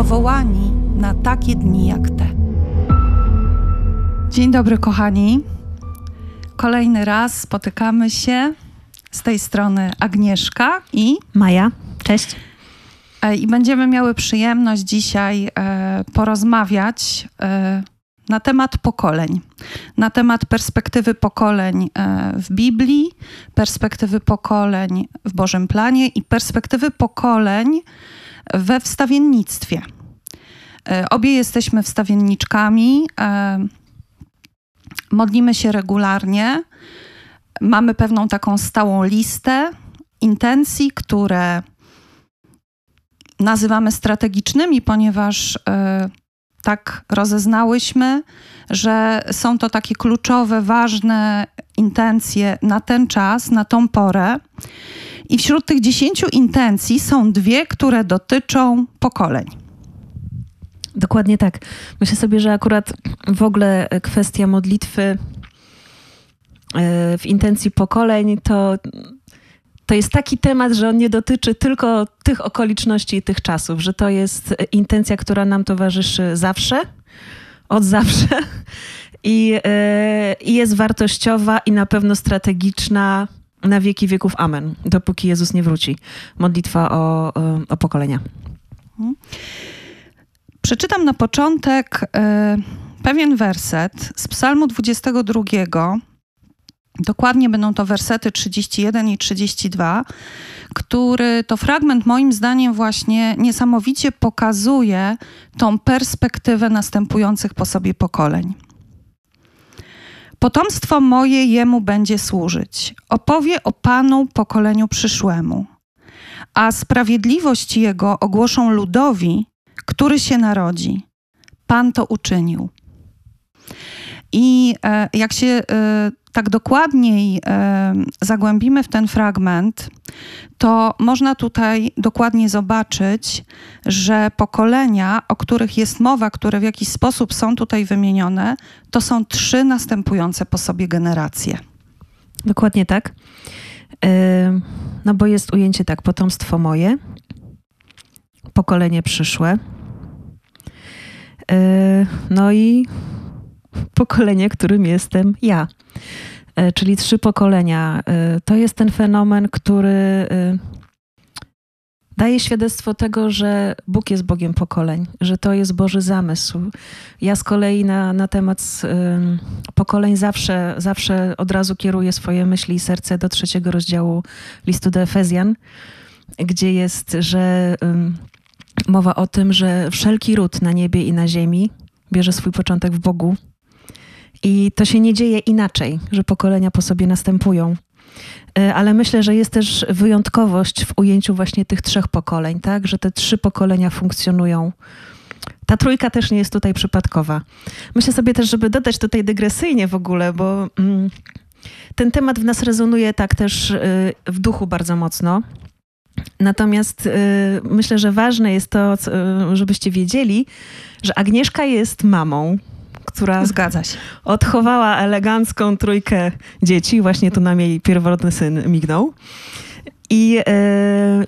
powołani na takie dni jak te. Dzień dobry, kochani. Kolejny raz spotykamy się z tej strony Agnieszka i Maja. Cześć. E, I będziemy miały przyjemność dzisiaj e, porozmawiać e, na temat pokoleń, na temat perspektywy pokoleń w Biblii, perspektywy pokoleń w Bożym Planie i perspektywy pokoleń we wstawiennictwie. E, Obie jesteśmy wstawienniczkami, e, modlimy się regularnie, mamy pewną taką stałą listę intencji, które nazywamy strategicznymi, ponieważ e, tak rozeznałyśmy, że są to takie kluczowe, ważne intencje na ten czas, na tą porę. I wśród tych dziesięciu intencji są dwie, które dotyczą pokoleń. Dokładnie tak. Myślę sobie, że akurat w ogóle kwestia modlitwy e, w intencji pokoleń to, to jest taki temat, że on nie dotyczy tylko tych okoliczności i tych czasów, że to jest intencja, która nam towarzyszy zawsze, od zawsze i, e, i jest wartościowa i na pewno strategiczna na wieki wieków. Amen. Dopóki Jezus nie wróci. Modlitwa o, o, o pokolenia. Przeczytam na początek e, pewien werset z Psalmu 22. Dokładnie będą to wersety 31 i 32, który to fragment moim zdaniem właśnie niesamowicie pokazuje tą perspektywę następujących po sobie pokoleń. Potomstwo moje jemu będzie służyć. Opowie o Panu pokoleniu przyszłemu. A sprawiedliwość jego ogłoszą ludowi, który się narodzi. Pan to uczynił. I e, jak się e, tak dokładniej e, zagłębimy w ten fragment, to można tutaj dokładnie zobaczyć, że pokolenia, o których jest mowa, które w jakiś sposób są tutaj wymienione, to są trzy następujące po sobie generacje. Dokładnie tak. No bo jest ujęcie tak, potomstwo moje, pokolenie przyszłe, no i pokolenie, którym jestem ja. Czyli trzy pokolenia. To jest ten fenomen, który daje świadectwo tego, że Bóg jest Bogiem pokoleń, że to jest Boży zamysł. Ja z kolei na, na temat pokoleń zawsze, zawsze od razu kieruję swoje myśli i serce do trzeciego rozdziału listu do Efezjan, gdzie jest, że mowa o tym, że wszelki ród na niebie i na ziemi bierze swój początek w Bogu. I to się nie dzieje inaczej, że pokolenia po sobie następują. Ale myślę, że jest też wyjątkowość w ujęciu właśnie tych trzech pokoleń, tak? Że te trzy pokolenia funkcjonują. Ta trójka też nie jest tutaj przypadkowa. Myślę sobie też, żeby dodać tutaj dygresyjnie w ogóle, bo mm, ten temat w nas rezonuje tak też y, w duchu bardzo mocno. Natomiast y, myślę, że ważne jest to, co, żebyście wiedzieli, że Agnieszka jest mamą, która Zgadza się. odchowała elegancką trójkę dzieci. Właśnie tu nam jej pierwotny syn mignął. I, yy,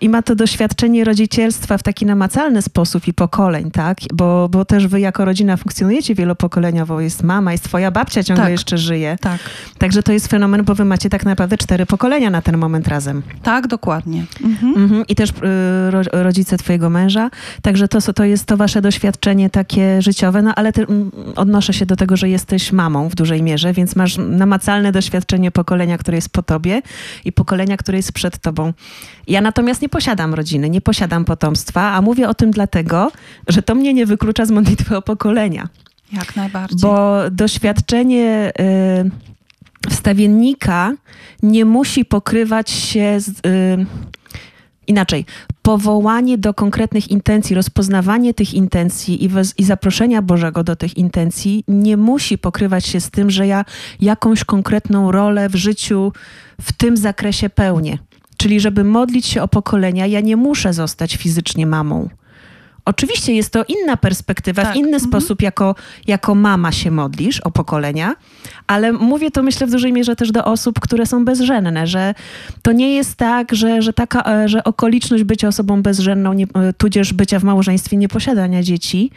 I ma to doświadczenie rodzicielstwa w taki namacalny sposób i pokoleń, tak? Bo, bo też wy jako rodzina funkcjonujecie wielopokoleniowo. Jest mama, jest twoja babcia ciągle Tak. jeszcze żyje. Tak, Także to jest fenomen, bo wy macie tak naprawdę cztery pokolenia na ten moment razem. tak, dokładnie. Mhm. Mhm. I też y, ro, rodzice twojego męża. Także to, to jest to wasze doświadczenie takie życiowe, no ale ty, odnoszę się do tego, że jesteś mamą w dużej mierze, więc masz namacalne doświadczenie pokolenia, które jest po tobie i pokolenia, które jest przed tobą. Ja natomiast nie posiadam rodziny, nie posiadam potomstwa, a mówię o tym dlatego, że to mnie nie wyklucza z modlitwy o pokolenia. Jak najbardziej. Bo doświadczenie y, wstawiennika nie musi pokrywać się z. Y, inaczej. Powołanie do konkretnych intencji, rozpoznawanie tych intencji i, wez, i zaproszenia Bożego do tych intencji nie musi pokrywać się z tym, że ja jakąś konkretną rolę w życiu w tym zakresie pełnię. Czyli, żeby modlić się o pokolenia, ja nie muszę zostać fizycznie mamą. Oczywiście jest to inna perspektywa, Tak. w inny Mhm. sposób jako, jako mama się modlisz o pokolenia, ale mówię to myślę w dużej mierze też do osób, które są bezżenne, że to nie jest tak, że, że taka, e, że okoliczność bycia osobą bezżenną, nie, e, tudzież bycia w małżeństwie, nieposiadania dzieci,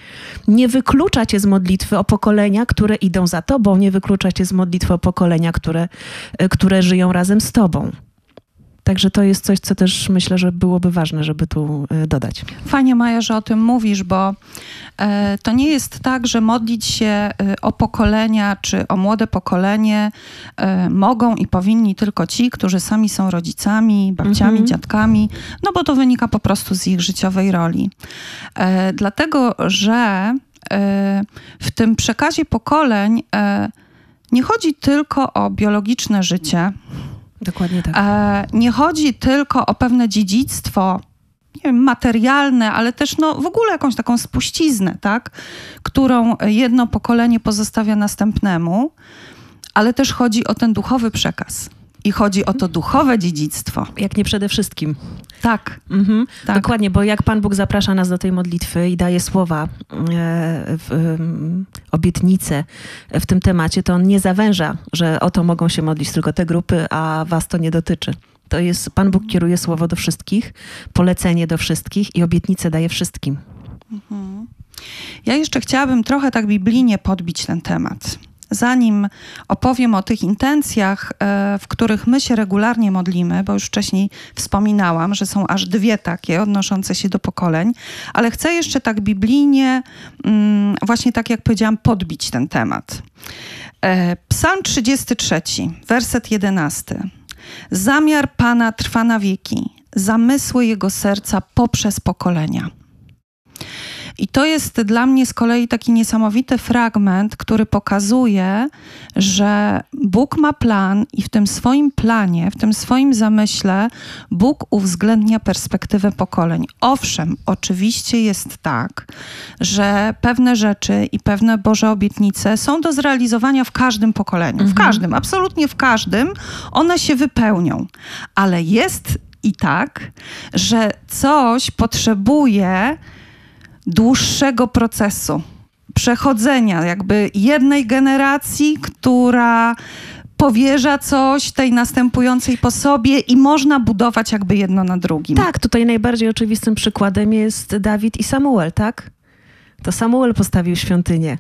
nie wyklucza cię z modlitwy o pokolenia, które idą za tobą, nie wyklucza cię z modlitwy o pokolenia, które, e, które żyją razem z tobą. Także to jest coś, co też myślę, że byłoby ważne, żeby tu e, dodać. Fajnie, Maja, że o tym mówisz, bo e, to nie jest tak, że modlić się e, o pokolenia czy o młode pokolenie e, mogą i powinni tylko ci, którzy sami są rodzicami, babciami, Mhm. dziadkami, no bo to wynika po prostu z ich życiowej roli. E, dlatego, że w tym przekazie pokoleń nie chodzi tylko o biologiczne życie, Dokładnie tak. E, nie chodzi tylko o pewne dziedzictwo, nie wiem, materialne, ale też no, w ogóle jakąś taką spuściznę, tak? którą jedno pokolenie pozostawia następnemu, ale też chodzi o ten duchowy przekaz. I chodzi o to duchowe dziedzictwo. Jak nie przede wszystkim. Tak, Mhm. tak. Dokładnie, bo jak Pan Bóg zaprasza nas do tej modlitwy i daje słowa, e, obietnice w tym temacie, to On nie zawęża, że o to mogą się modlić tylko te grupy, a Was to nie dotyczy. To jest, Pan Bóg kieruje słowo do wszystkich, polecenie do wszystkich i obietnicę daje wszystkim. Ja jeszcze chciałabym trochę tak biblijnie podbić ten temat. Zanim opowiem o tych intencjach, e, w których my się regularnie modlimy, bo już wcześniej wspominałam, że są aż dwie takie odnoszące się do pokoleń, ale chcę jeszcze tak biblijnie, mm, właśnie tak jak powiedziałam, podbić ten temat. E, Psalm 33, werset 11. Zamiar Pana trwa na wieki, zamysły Jego serca poprzez pokolenia. I to jest dla mnie z kolei taki niesamowity fragment, który pokazuje, że Bóg ma plan i w tym swoim planie, w tym swoim zamyśle Bóg uwzględnia perspektywę pokoleń. Owszem, oczywiście jest tak, że pewne rzeczy i pewne Boże obietnice są do zrealizowania w każdym pokoleniu. W Mhm. każdym, absolutnie w każdym one się wypełnią. Ale jest i tak, że coś potrzebuje dłuższego procesu, przechodzenia jakby jednej generacji, która powierza coś tej następującej po sobie i można budować jakby jedno na drugim. Tak, tutaj najbardziej oczywistym przykładem jest Dawid i Samuel, tak? To Samuel postawił świątynię.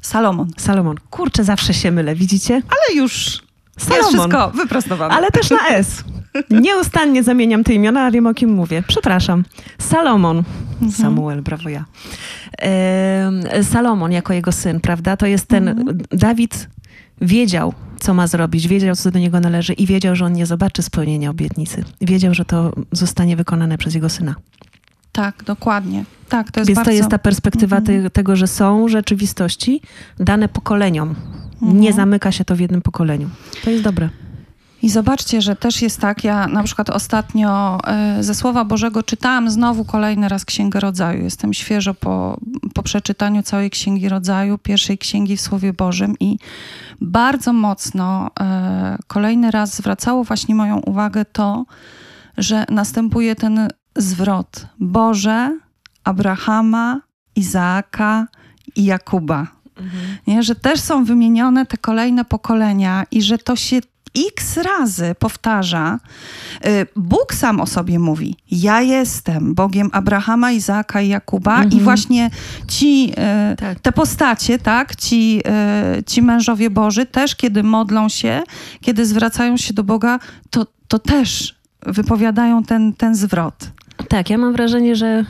Salomon. Salomon. Kurczę, zawsze się mylę, widzicie? Ale już jest Salomon. wszystko wyprostowane. Ale też na S. Nieustannie zamieniam te imiona, a wiem o kim mówię. Przepraszam. Salomon. Samuel, brawo ja. Em, Salomon jako jego syn, prawda? To jest ten... Dawid wiedział, co ma zrobić, wiedział, co do niego należy i wiedział, że on nie zobaczy spełnienia obietnicy. Wiedział, że to zostanie wykonane przez jego syna. Tak, dokładnie. Tak, to jest Więc bardzo... to jest ta perspektywa Mhm. te, tego, że są rzeczywistości dane pokoleniom. Mhm. Nie zamyka się to w jednym pokoleniu. To jest dobre. I zobaczcie, że też jest tak, ja na przykład ostatnio e, ze Słowa Bożego czytałam znowu kolejny raz Księgę Rodzaju. Jestem świeżo po, po przeczytaniu całej Księgi Rodzaju, pierwszej księgi w Słowie Bożym i bardzo mocno e, kolejny raz zwracało właśnie moją uwagę to, że następuje ten zwrot. Boże, Abrahama, Izaaka i Jakuba. Nie? Że też są wymienione te kolejne pokolenia i że to się x razy powtarza. Y, Bóg sam o sobie mówi: Ja jestem Bogiem Abrahama, Izaaka i Jakuba, i Mhm. właśnie ci, y, Tak. te postacie, tak, ci, y, ci mężowie Boży, też kiedy modlą się, kiedy zwracają się do Boga, to, to też wypowiadają ten, ten zwrot. Tak, ja mam wrażenie, że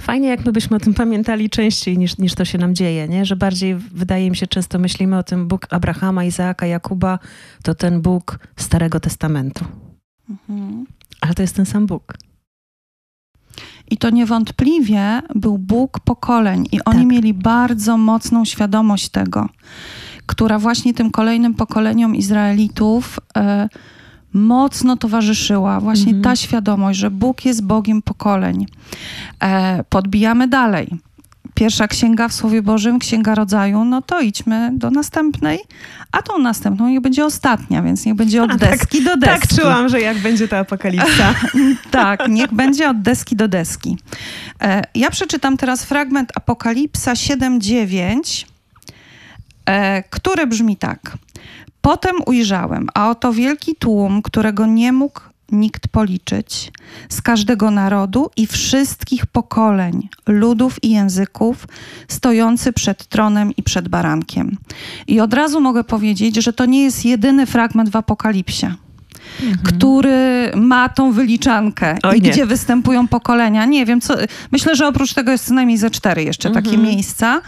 fajnie, jak my byśmy o tym pamiętali częściej niż, niż to się nam dzieje, nie? Że bardziej wydaje mi się, często myślimy o tym Bóg Abrahama, Izaaka, Jakuba, to ten Bóg Starego Testamentu. Ale to jest ten sam Bóg. I to niewątpliwie był Bóg pokoleń, i oni Tak. mieli bardzo mocną świadomość tego, która właśnie tym kolejnym pokoleniom Izraelitów e, mocno towarzyszyła. Właśnie Mhm. ta świadomość, że Bóg jest Bogiem pokoleń. E, podbijamy dalej. pierwsza księga w Słowie Bożym, Księga Rodzaju, no to idźmy do następnej, a tą następną niech będzie ostatnia, więc niech będzie od A, tak, deski do deski. Tak czułam, że jak będzie ta apokalipsa. tak, niech będzie od deski do deski. E, ja przeczytam teraz fragment Apokalipsa 7:9, e, który brzmi tak. Potem ujrzałem, a oto wielki tłum, którego nie mógł nikt policzyć, z każdego narodu i wszystkich pokoleń, ludów i języków, stojący przed tronem i przed barankiem. I od razu mogę powiedzieć, że to nie jest jedyny fragment w Apokalipsie. Mhm. który ma tą wyliczankę Oj, i nie. gdzie występują pokolenia. Nie wiem, co. Myślę, że oprócz tego jest co najmniej ze cztery jeszcze mhm. takie miejsca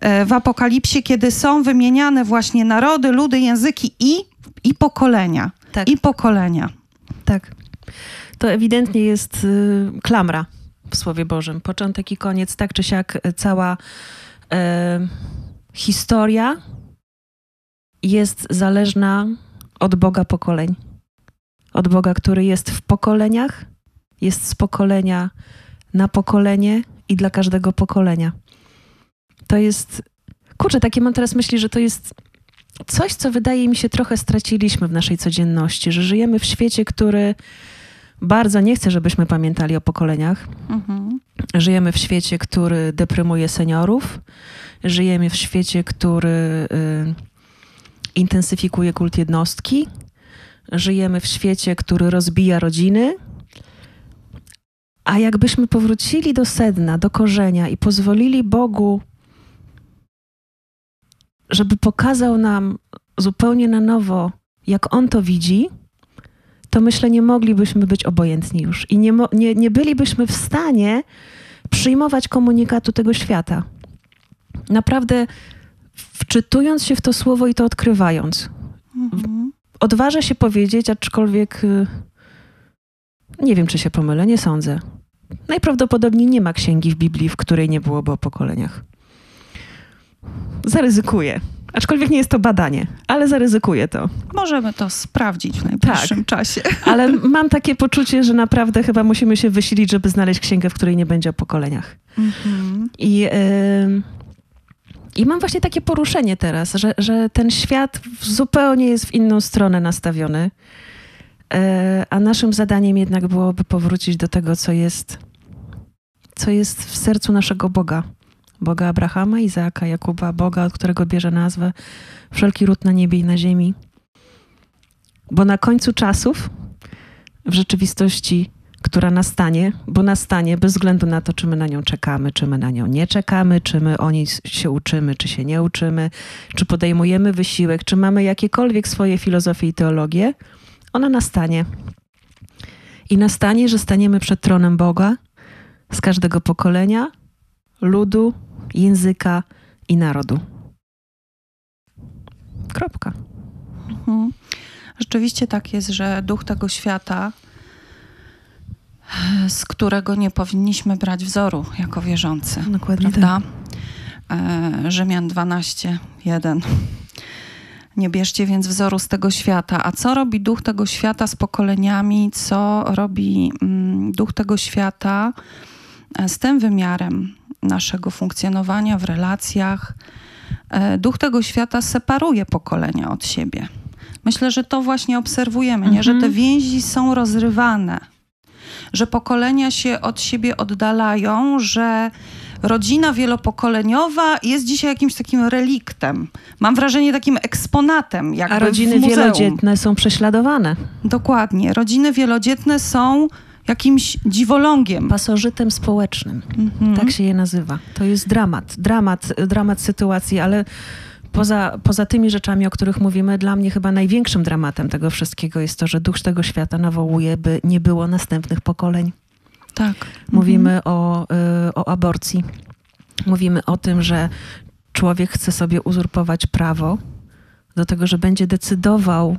e, w Apokalipsie, kiedy są wymieniane właśnie narody, ludy, języki i, i pokolenia. Tak. I pokolenia. Tak. To ewidentnie jest y, klamra w Słowie Bożym. Początek i koniec, tak czy siak y, cała y, historia jest zależna od Boga pokoleń. Od Boga, który jest w pokoleniach, jest z pokolenia na pokolenie i dla każdego pokolenia. To jest. Kurczę, takie mam teraz myśli, że to jest coś, co wydaje mi się trochę straciliśmy w naszej codzienności, że żyjemy w świecie, który bardzo nie chce, żebyśmy pamiętali o pokoleniach. Mhm. Żyjemy w świecie, który deprymuje seniorów. Żyjemy w świecie, który y, intensyfikuje kult jednostki. Żyjemy w świecie, który rozbija rodziny. A jakbyśmy powrócili do sedna, do korzenia i pozwolili Bogu żeby pokazał nam zupełnie na nowo, jak on to widzi, to myślę, nie moglibyśmy być obojętni już i nie, nie, nie bylibyśmy w stanie przyjmować komunikatu tego świata. Naprawdę wczytując się w to słowo i to odkrywając. Mhm. Odważę się powiedzieć, aczkolwiek y, nie wiem, czy się pomylę, nie sądzę. Najprawdopodobniej nie ma księgi w Biblii, w której nie byłoby o pokoleniach zaryzykuję. Aczkolwiek nie jest to badanie, ale zaryzykuję to. Możemy to sprawdzić w najbliższym tak, czasie. Ale mam takie poczucie, że naprawdę chyba musimy się wysilić, żeby znaleźć księgę, w której nie będzie o pokoleniach. Mhm. I, yy, I mam właśnie takie poruszenie teraz, że, że ten świat zupełnie jest w inną stronę nastawiony, yy, a naszym zadaniem jednak byłoby powrócić do tego, co jest, co jest w sercu naszego Boga Boga Abrahama, Izaaka, Jakuba, Boga, od którego bierze nazwę wszelki ród na niebie i na ziemi. Bo na końcu czasów, w rzeczywistości, która nastanie, bo nastanie bez względu na to, czy my na nią czekamy, czy my na nią nie czekamy, czy my o niej się uczymy, czy się nie uczymy, czy podejmujemy wysiłek, czy mamy jakiekolwiek swoje filozofie i teologie, ona nastanie. I nastanie, że staniemy przed tronem Boga z każdego pokolenia, ludu, języka i narodu. Kropka. Mhm. Rzeczywiście tak jest, że duch tego świata, z którego nie powinniśmy brać wzoru jako wierzący. Dokładnie prawda? Tak. E, Rzymian 12, 1. Nie bierzcie więc wzoru z tego świata. A co robi duch tego świata z pokoleniami? Co robi mm, duch tego świata e, z tym wymiarem naszego funkcjonowania w relacjach. E, duch tego świata separuje pokolenia od siebie. Myślę, że to właśnie obserwujemy, nie? że te mhm. więzi są rozrywane, że pokolenia się od siebie oddalają, że rodzina wielopokoleniowa jest dzisiaj jakimś takim reliktem. Mam wrażenie takim eksponatem. Jakby A rodziny wielodzietne są prześladowane. Dokładnie. Rodziny wielodzietne są jakimś dziwolągiem. Pasożytem społecznym. Mhm. Tak się je nazywa. To jest dramat. Dramat, dramat sytuacji, ale poza, poza tymi rzeczami, o których mówimy, dla mnie chyba największym dramatem tego wszystkiego jest to, że duch tego świata nawołuje, by nie było następnych pokoleń. Tak. Mówimy mhm. o, y, o aborcji. Mówimy o tym, że człowiek chce sobie uzurpować prawo do tego, że będzie decydował,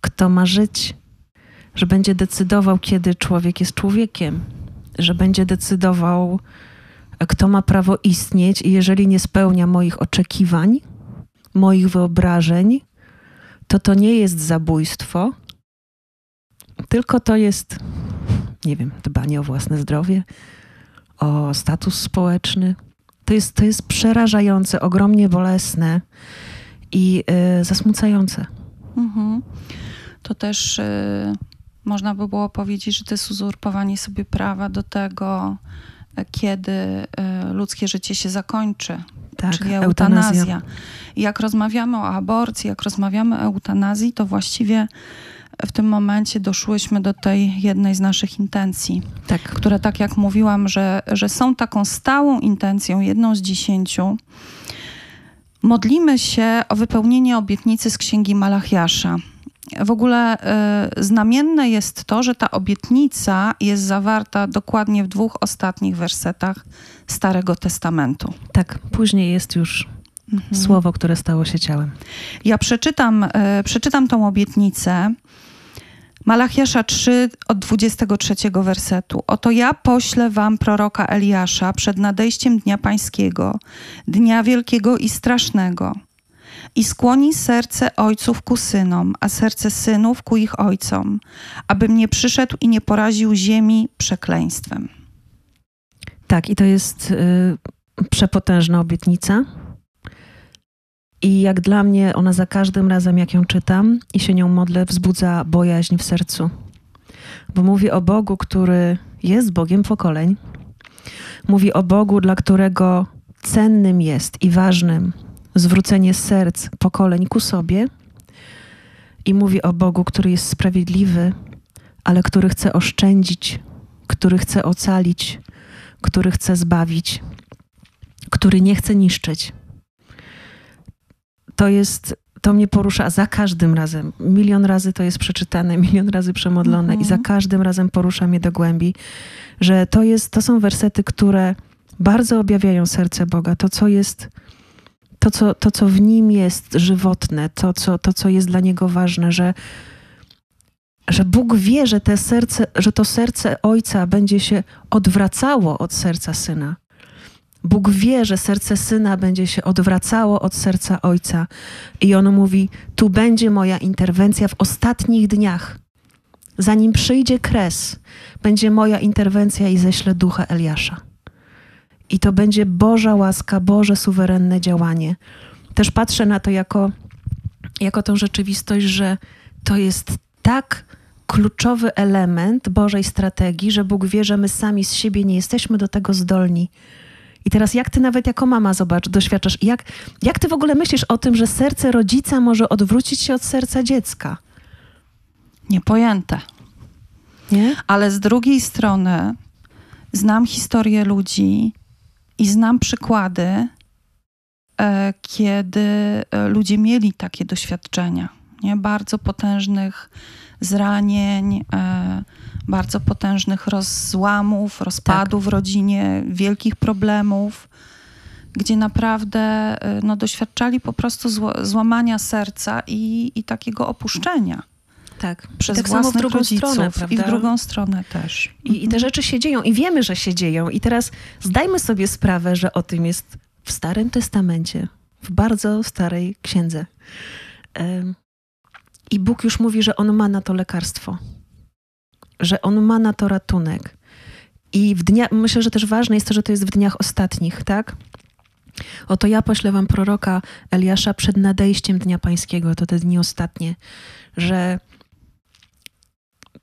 kto ma żyć, że będzie decydował, kiedy człowiek jest człowiekiem, że będzie decydował, kto ma prawo istnieć, i jeżeli nie spełnia moich oczekiwań, moich wyobrażeń, to to nie jest zabójstwo, tylko to jest, nie wiem, dbanie o własne zdrowie, o status społeczny. To jest, to jest przerażające, ogromnie bolesne i y, zasmucające. Mhm. To też y, można by było powiedzieć, że to jest uzurpowanie sobie prawa do tego, kiedy y, ludzkie życie się zakończy. Tak, czyli eutanazja. eutanazja. I jak rozmawiamy o aborcji, jak rozmawiamy o eutanazji, to właściwie w tym momencie doszłyśmy do tej jednej z naszych intencji, tak. które tak jak mówiłam, że, że są taką stałą intencją, jedną z dziesięciu. Modlimy się o wypełnienie obietnicy z Księgi Malachiasza. W ogóle y, znamienne jest to, że ta obietnica jest zawarta dokładnie w dwóch ostatnich wersetach Starego Testamentu. Tak, później jest już mhm. słowo, które stało się ciałem. Ja przeczytam, y, przeczytam tą obietnicę. Malachiasza 3 od 23 wersetu. Oto ja poślę wam proroka Eliasza przed nadejściem dnia pańskiego, dnia wielkiego i strasznego. I skłoni serce ojców ku synom, a serce synów ku ich ojcom, abym nie przyszedł i nie poraził ziemi przekleństwem. Tak, i to jest y, przepotężna obietnica. I jak dla mnie ona za każdym razem, jak ją czytam i się nią modlę, wzbudza bojaźń w sercu. Bo mówi o Bogu, który jest Bogiem pokoleń. Mówi o Bogu, dla którego cennym jest i ważnym zwrócenie serc pokoleń ku sobie. I mówi o Bogu, który jest sprawiedliwy, ale który chce oszczędzić, który chce ocalić, który chce zbawić, który nie chce niszczyć to jest, to mnie porusza za każdym razem. Milion razy to jest przeczytane, milion razy przemodlone i za mhm. każdym razem porusza mnie do głębi, że to, jest, to są wersety, które bardzo objawiają serce Boga. To, co jest, to, co, to, co w nim jest żywotne, to co, to, co jest dla niego ważne, że, że Bóg wie, że, te serce, że to serce Ojca będzie się odwracało od serca Syna. Bóg wie, że serce syna będzie się odwracało od serca ojca. I on mówi: Tu będzie moja interwencja w ostatnich dniach. Zanim przyjdzie kres, będzie moja interwencja i ześlę ducha Eliasza. I to będzie Boża łaska, Boże suwerenne działanie. Też patrzę na to jako, jako tą rzeczywistość, że to jest tak kluczowy element Bożej strategii, że Bóg wie, że my sami z siebie nie jesteśmy do tego zdolni i teraz jak ty nawet jako mama, zobacz, doświadczasz, jak, jak ty w ogóle myślisz o tym, że serce rodzica może odwrócić się od serca dziecka? Niepojęte. Nie? Ale z drugiej strony znam historię ludzi i znam przykłady, e, kiedy e, ludzie mieli takie doświadczenia, nie? bardzo potężnych zranień, e, bardzo potężnych rozłamów, rozpadów tak. w rodzinie, wielkich problemów, gdzie naprawdę no, doświadczali po prostu złamania serca i, i takiego opuszczenia. Tak. Przez tak własnych samo w drugą rodziców stronę, prawda? i w drugą stronę też. I, I te mhm. rzeczy się dzieją i wiemy, że się dzieją. I teraz zdajmy sobie sprawę, że o tym jest w Starym Testamencie, w bardzo starej księdze. I Bóg już mówi, że On ma na to lekarstwo że on ma na to ratunek. I w dnia, myślę, że też ważne jest to, że to jest w dniach ostatnich, tak? Oto ja poślę wam proroka Eliasza przed nadejściem Dnia Pańskiego, to te dni ostatnie, że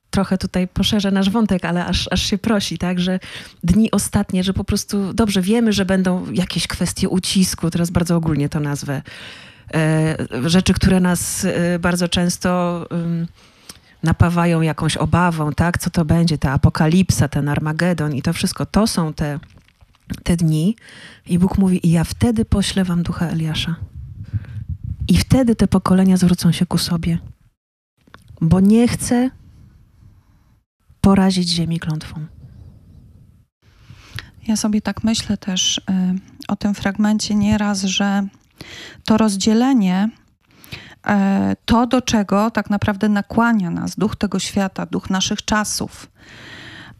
trochę tutaj poszerzę nasz wątek, ale aż, aż się prosi, tak, że dni ostatnie, że po prostu dobrze wiemy, że będą jakieś kwestie ucisku, teraz bardzo ogólnie to nazwę, e, rzeczy, które nas e, bardzo często napawają jakąś obawą, tak? Co to będzie, ta apokalipsa, ten Armagedon i to wszystko. To są te, te dni. I Bóg mówi, i ja wtedy poślę wam ducha Eliasza. I wtedy te pokolenia zwrócą się ku sobie. Bo nie chcę porazić ziemi klątwą. Ja sobie tak myślę też y, o tym fragmencie nieraz, że to rozdzielenie E, to, do czego tak naprawdę nakłania nas duch tego świata, duch naszych czasów,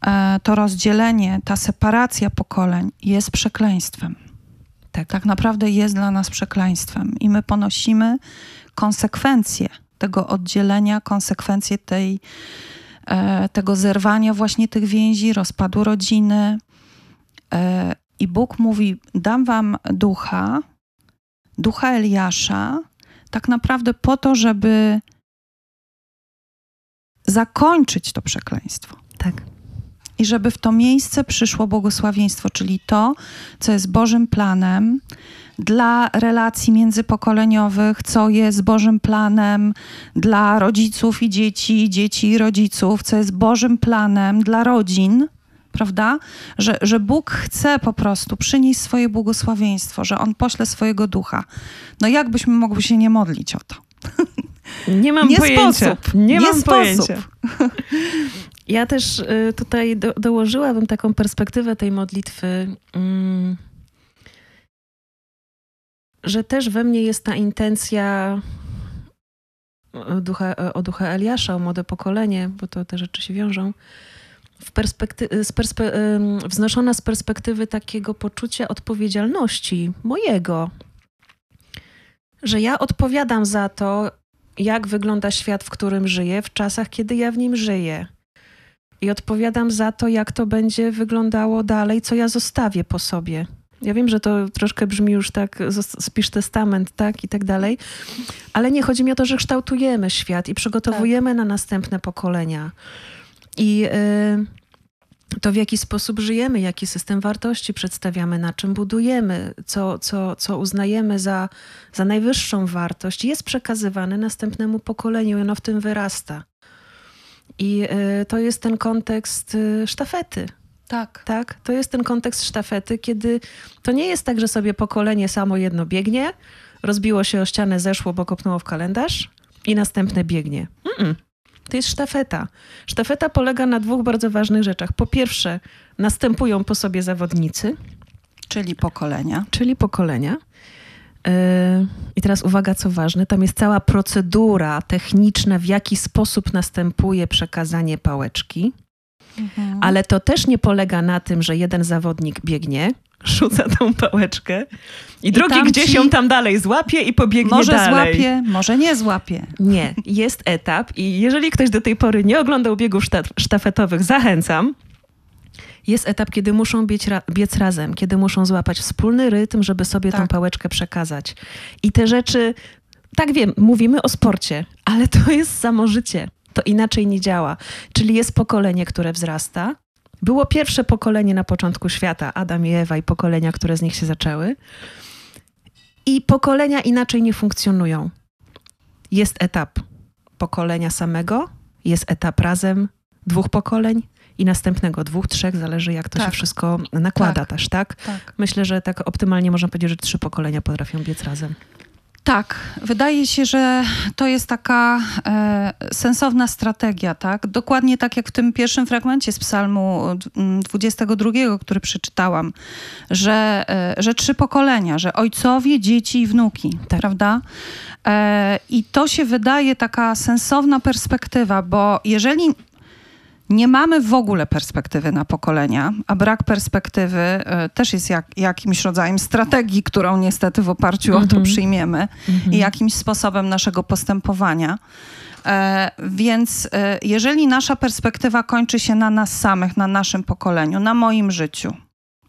e, to rozdzielenie, ta separacja pokoleń jest przekleństwem. Tak. tak naprawdę jest dla nas przekleństwem i my ponosimy konsekwencje tego oddzielenia, konsekwencje tej, tego zerwania właśnie tych więzi, rozpadu rodziny. I Bóg mówi: Dam wam ducha, ducha Eliasza, tak naprawdę po to, żeby zakończyć to przekleństwo. Tak. I żeby w to miejsce przyszło błogosławieństwo, czyli to, co jest Bożym planem dla relacji międzypokoleniowych, co jest Bożym planem dla rodziców i dzieci, dzieci i rodziców, co jest Bożym planem dla rodzin prawda? Że, że Bóg chce po prostu przynieść swoje błogosławieństwo, że On pośle swojego ducha. No jak byśmy mogli się nie modlić o to? Nie mam nie pojęcia. Sposób. Nie, nie mam sposób. pojęcia. Ja też y, tutaj do, dołożyłabym taką perspektywę tej modlitwy, mm, że też we mnie jest ta intencja o ducha, o ducha Eliasza, o młode pokolenie, bo to te rzeczy się wiążą, perspekty- z wznoszona z perspektywy takiego poczucia odpowiedzialności mojego, że ja odpowiadam za to, jak wygląda świat, w którym żyję, w czasach, kiedy ja w nim żyję. I odpowiadam za to, jak to będzie wyglądało dalej, co ja zostawię po sobie. Ja wiem, że to troszkę brzmi już tak, spisz testament, tak, i tak dalej, ale nie chodzi mi o to, że kształtujemy świat i przygotowujemy na następne pokolenia. I y, to, w jaki sposób żyjemy, jaki system wartości przedstawiamy, na czym budujemy, co, co, co uznajemy za, za najwyższą wartość, jest przekazywane następnemu pokoleniu i ono w tym wyrasta. I y, to jest ten kontekst y, sztafety. Tak. Tak, to jest ten kontekst sztafety, kiedy to nie jest tak, że sobie pokolenie samo jedno biegnie, rozbiło się o ścianę, zeszło, bo kopnęło w kalendarz i następne biegnie. Mm-mm. To jest sztafeta. Sztafeta polega na dwóch bardzo ważnych rzeczach. Po pierwsze, następują po sobie zawodnicy, Czyli pokolenia. czyli pokolenia. Yy, I teraz uwaga, co ważne, tam jest cała procedura techniczna, w jaki sposób następuje przekazanie pałeczki. Mhm. Ale to też nie polega na tym, że jeden zawodnik biegnie, rzuca tą pałeczkę i, drugi tamci- gdzieś ją tam dalej złapie i pobiegnie Może dalej. złapie, może nie złapie. Nie, jest etap i jeżeli ktoś do tej pory nie oglądał biegów szta- sztafetowych, zachęcam. Jest etap, kiedy muszą biec, ra- biec razem, kiedy muszą złapać wspólny rytm, żeby sobie tą Tak. pałeczkę przekazać. I te rzeczy, tak wiem, mówimy o sporcie, ale to jest samo życie. To inaczej nie działa. Czyli jest pokolenie, które wzrasta. Było pierwsze pokolenie na początku świata, Adam i Ewa i pokolenia, które z nich się zaczęły. I pokolenia inaczej nie funkcjonują. Jest etap pokolenia samego, jest etap razem dwóch pokoleń i następnego dwóch, trzech, zależy jak to Tak. się wszystko nakłada Tak. też, tak? Tak. Myślę, że tak optymalnie można powiedzieć, że trzy pokolenia potrafią biec razem. Tak, wydaje się, że to jest taka e, sensowna strategia, tak? Dokładnie tak jak w tym pierwszym fragmencie z Psalmu mm, 22, który przeczytałam, że, e, że trzy pokolenia, że ojcowie, dzieci i wnuki, Tak. prawda? E, I to się wydaje taka sensowna perspektywa, bo jeżeli nie mamy w ogóle perspektywy na pokolenia, a brak perspektywy e, też jest jak, jakimś rodzajem strategii, którą niestety w oparciu o to Mhm. przyjmiemy i jakimś sposobem naszego postępowania. E, więc e, jeżeli nasza perspektywa kończy się na nas samych, na naszym pokoleniu, na moim życiu,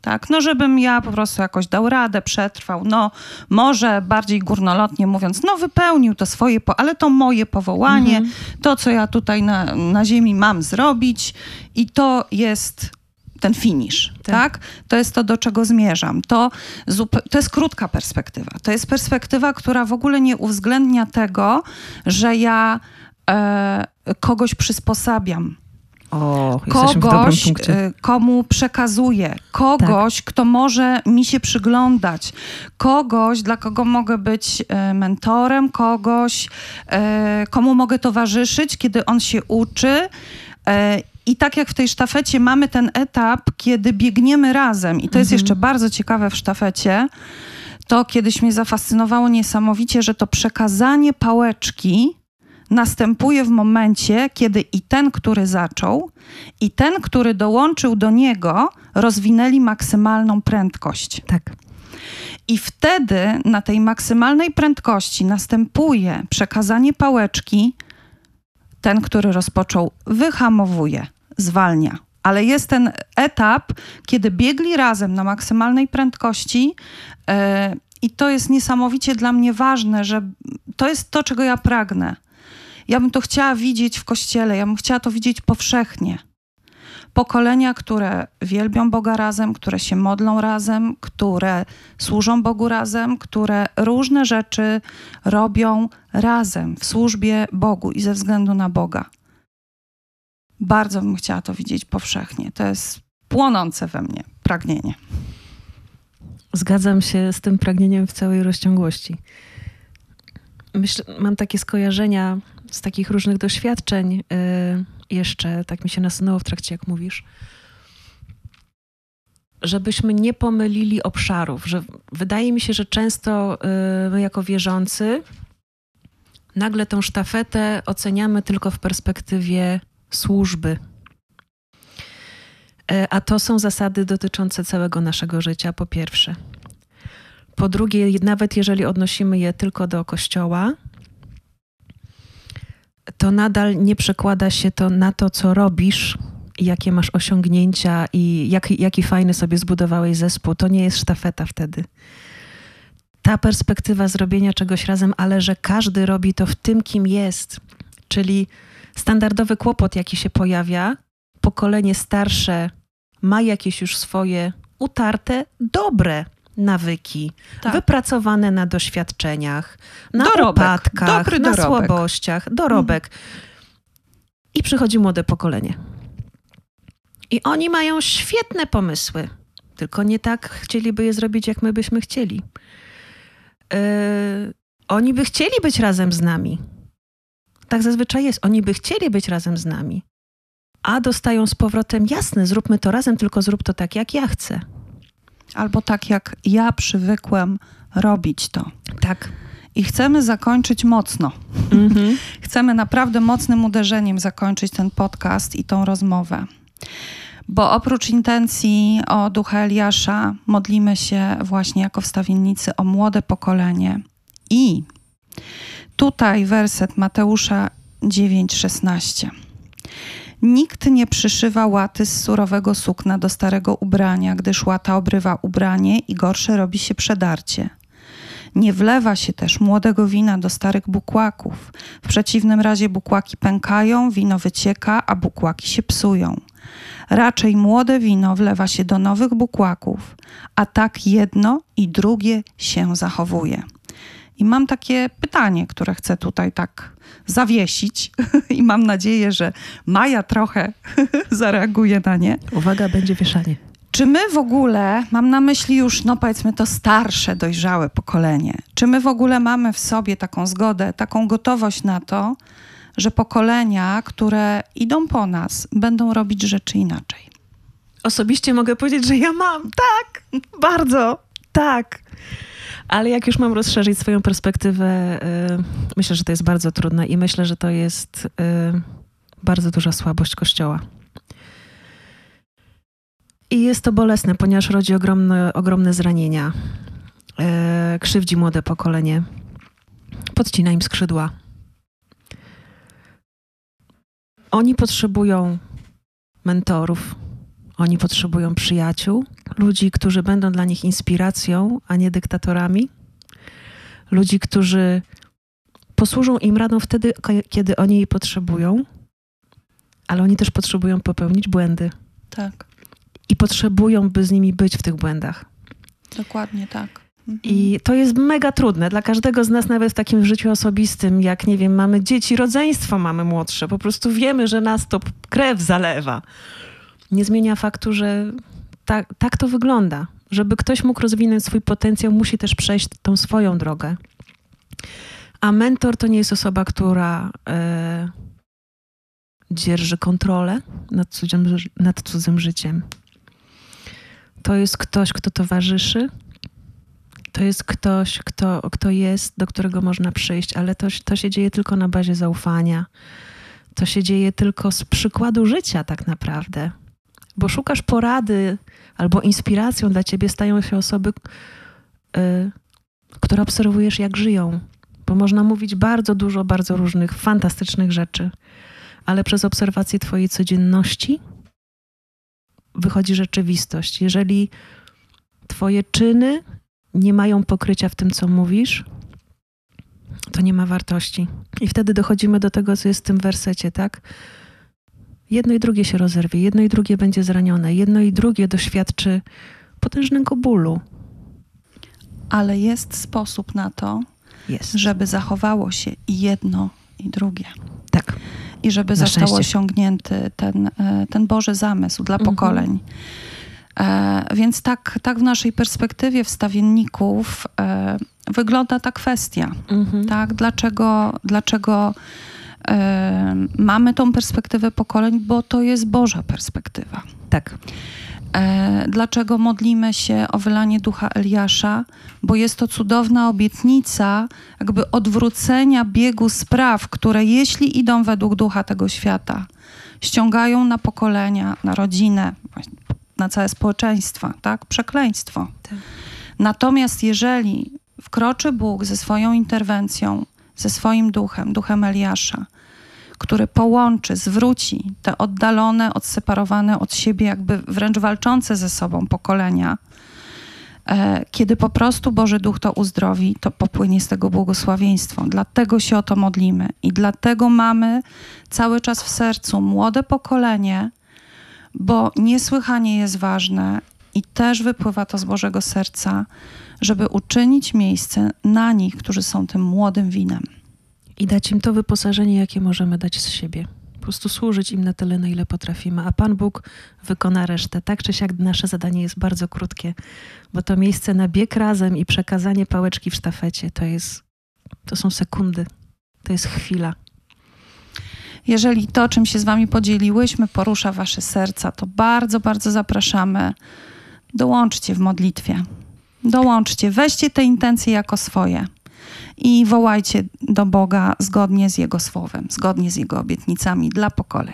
tak, no żebym ja po prostu jakoś dał radę, przetrwał, no może bardziej górnolotnie mówiąc, no wypełnił to swoje, po, ale to moje powołanie, Mhm. to co ja tutaj na, na ziemi mam zrobić i to jest ten finish, Tak. tak. To jest to, do czego zmierzam. To, to jest krótka perspektywa. To jest perspektywa, która w ogóle nie uwzględnia tego, że ja e, kogoś przysposabiam, O, kogoś. Tak. e, komu przekazuję, kogoś, kto może mi się przyglądać, kogoś, dla kogo mogę być e, mentorem, kogoś, e, komu mogę towarzyszyć, kiedy on się uczy. I tak jak w tej sztafecie mamy ten etap, kiedy biegniemy razem, i to jest Mhm. jeszcze bardzo ciekawe w sztafecie, to kiedyś mnie zafascynowało niesamowicie, że to przekazanie pałeczki następuje w momencie, kiedy i ten, który zaczął, i ten, który dołączył do niego, rozwinęli maksymalną prędkość. Tak. I wtedy na tej maksymalnej prędkości następuje przekazanie pałeczki. Ten, który rozpoczął, wyhamowuje, zwalnia, ale jest ten etap, kiedy biegli razem na maksymalnej prędkości. E, I to jest niesamowicie dla mnie ważne, że to jest to, czego ja pragnę. Ja bym to chciała widzieć w kościele, ja bym chciała to widzieć powszechnie. Pokolenia, które wielbią Boga razem, które się modlą razem, które służą Bogu razem, które różne rzeczy robią razem w służbie Bogu i ze względu na Boga. Bardzo bym chciała to widzieć powszechnie. To jest płonące we mnie pragnienie. Zgadzam się z tym pragnieniem w całej rozciągłości. Mam takie skojarzenia z takich różnych doświadczeń, yy, jeszcze tak mi się nasunęło w trakcie, jak mówisz, żebyśmy nie pomylili obszarów. Że wydaje mi się, że często yy, my, jako wierzący, nagle tą sztafetę oceniamy tylko w perspektywie służby. Yy, a to są zasady dotyczące całego naszego życia, po pierwsze. Po drugie, nawet jeżeli odnosimy je tylko do kościoła, to nadal nie przekłada się to na to, co robisz, jakie masz osiągnięcia i jak, jaki fajny sobie zbudowałeś zespół. To nie jest sztafeta wtedy. Ta perspektywa zrobienia czegoś razem, ale że każdy robi to w tym, kim jest. Czyli standardowy kłopot, jaki się pojawia, pokolenie starsze ma jakieś już swoje utarte, dobre nawyki, tak. wypracowane na doświadczeniach, na dorobek. upadkach, Dobry na dorobek. słabościach, dorobek. Mhm. I przychodzi młode pokolenie. I oni mają świetne pomysły, tylko nie tak chcieliby je zrobić, jak my byśmy chcieli. Yy, oni by chcieli być razem z nami. Tak zazwyczaj jest. Oni by chcieli być razem z nami. A dostają z powrotem, jasne, zróbmy to razem, tylko zrób to tak, jak ja chcę albo tak jak ja przywykłem robić to. Tak. I chcemy zakończyć mocno. Mm-hmm. Chcemy naprawdę mocnym uderzeniem zakończyć ten podcast i tą rozmowę. Bo oprócz intencji o ducha Eliasza, modlimy się właśnie jako wstawiennicy o młode pokolenie. I tutaj werset Mateusza 9:16. Nikt nie przyszywa łaty z surowego sukna do starego ubrania, gdyż łata obrywa ubranie i gorsze robi się przedarcie. Nie wlewa się też młodego wina do starych bukłaków. W przeciwnym razie bukłaki pękają, wino wycieka, a bukłaki się psują. Raczej młode wino wlewa się do nowych bukłaków, a tak jedno i drugie się zachowuje. I mam takie pytanie, które chcę tutaj tak zawiesić i mam nadzieję, że Maja trochę zareaguje na nie. Uwaga, będzie wieszanie. Czy my w ogóle, mam na myśli już, no powiedzmy, to starsze, dojrzałe pokolenie, czy my w ogóle mamy w sobie taką zgodę, taką gotowość na to, że pokolenia, które idą po nas, będą robić rzeczy inaczej? Osobiście mogę powiedzieć, że ja mam, tak, bardzo, tak. Ale jak już mam rozszerzyć swoją perspektywę, y, myślę, że to jest bardzo trudne i myślę, że to jest y, bardzo duża słabość Kościoła. I jest to bolesne, ponieważ rodzi ogromne, ogromne zranienia. Y, krzywdzi młode pokolenie, podcina im skrzydła. Oni potrzebują mentorów, oni potrzebują przyjaciół, ludzi, którzy będą dla nich inspiracją, a nie dyktatorami. Ludzi, którzy posłużą im radą wtedy, kiedy oni jej potrzebują, ale oni też potrzebują popełnić błędy. Tak. I potrzebują, by z nimi być w tych błędach. Dokładnie tak. Mhm. I to jest mega trudne dla każdego z nas, nawet w takim życiu osobistym, jak nie wiem, mamy dzieci, rodzeństwo mamy młodsze, po prostu wiemy, że nas to krew zalewa nie zmienia faktu, że tak, tak to wygląda. Żeby ktoś mógł rozwinąć swój potencjał, musi też przejść tą swoją drogę. A mentor to nie jest osoba, która e, dzierży kontrolę nad cudzym, nad cudzym życiem. To jest ktoś, kto towarzyszy. To jest ktoś, kto, kto jest, do którego można przyjść, ale to, to się dzieje tylko na bazie zaufania. To się dzieje tylko z przykładu życia, tak naprawdę bo szukasz porady albo inspiracją dla ciebie stają się osoby, y, które obserwujesz, jak żyją. Bo można mówić bardzo dużo, bardzo różnych fantastycznych rzeczy, ale przez obserwację Twojej codzienności wychodzi rzeczywistość. Jeżeli Twoje czyny nie mają pokrycia w tym, co mówisz, to nie ma wartości. I wtedy dochodzimy do tego, co jest w tym wersecie, tak? Jedno i drugie się rozerwie, jedno i drugie będzie zranione, jedno i drugie doświadczy potężnego bólu. Ale jest sposób na to, Jest. żeby zachowało się i jedno, i drugie. Tak. I żeby Na został szczęście. osiągnięty ten, e, ten Boży zamysł dla Mhm. pokoleń. E, więc tak, tak w naszej perspektywie wstawienników e, wygląda ta kwestia. Mhm. Tak? Dlaczego, dlaczego mamy tą perspektywę pokoleń? Bo to jest Boża perspektywa. Tak. E, Dlaczego modlimy się o wylanie ducha Eliasza? Bo jest to cudowna obietnica jakby odwrócenia biegu spraw, które jeśli idą według ducha tego świata, ściągają na pokolenia, na rodzinę, na całe społeczeństwa, tak? Przekleństwo. Tak. Natomiast jeżeli wkroczy Bóg ze swoją interwencją, ze swoim duchem, duchem Eliasza, który połączy, zwróci te oddalone, odseparowane od siebie, jakby wręcz walczące ze sobą pokolenia, e, kiedy po prostu Boży Duch to uzdrowi, to popłynie z tego błogosławieństwo. Dlatego się o to modlimy i dlatego mamy cały czas w sercu młode pokolenie, bo niesłychanie jest ważne i też wypływa to z Bożego serca, żeby uczynić miejsce na nich, którzy są tym młodym winem. I dać im to wyposażenie, jakie możemy dać z siebie. Po prostu służyć im na tyle, na ile potrafimy, a Pan Bóg wykona resztę. Tak czy siak nasze zadanie jest bardzo krótkie, bo to miejsce na bieg razem i przekazanie pałeczki w sztafecie to jest, to są sekundy, to jest chwila. Jeżeli to, czym się z Wami podzieliłyśmy, porusza Wasze serca, to bardzo, bardzo zapraszamy. Dołączcie w modlitwie. Dołączcie, weźcie te intencje jako swoje i wołajcie do Boga zgodnie z Jego słowem, zgodnie z Jego obietnicami dla pokoleń.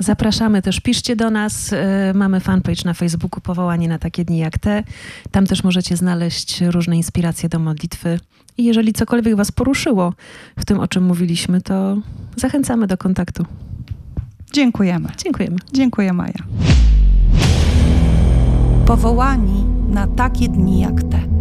Zapraszamy też, piszcie do nas. e, Mamy fanpage na Facebooku Powołani na takie dni jak te. Tam też możecie znaleźć różne inspiracje do modlitwy. I jeżeli cokolwiek Was poruszyło w tym, o czym mówiliśmy, to zachęcamy do kontaktu. Dziękujemy. Dziękujemy. Dziękuję, Maja. Powołani na takie dni jak te.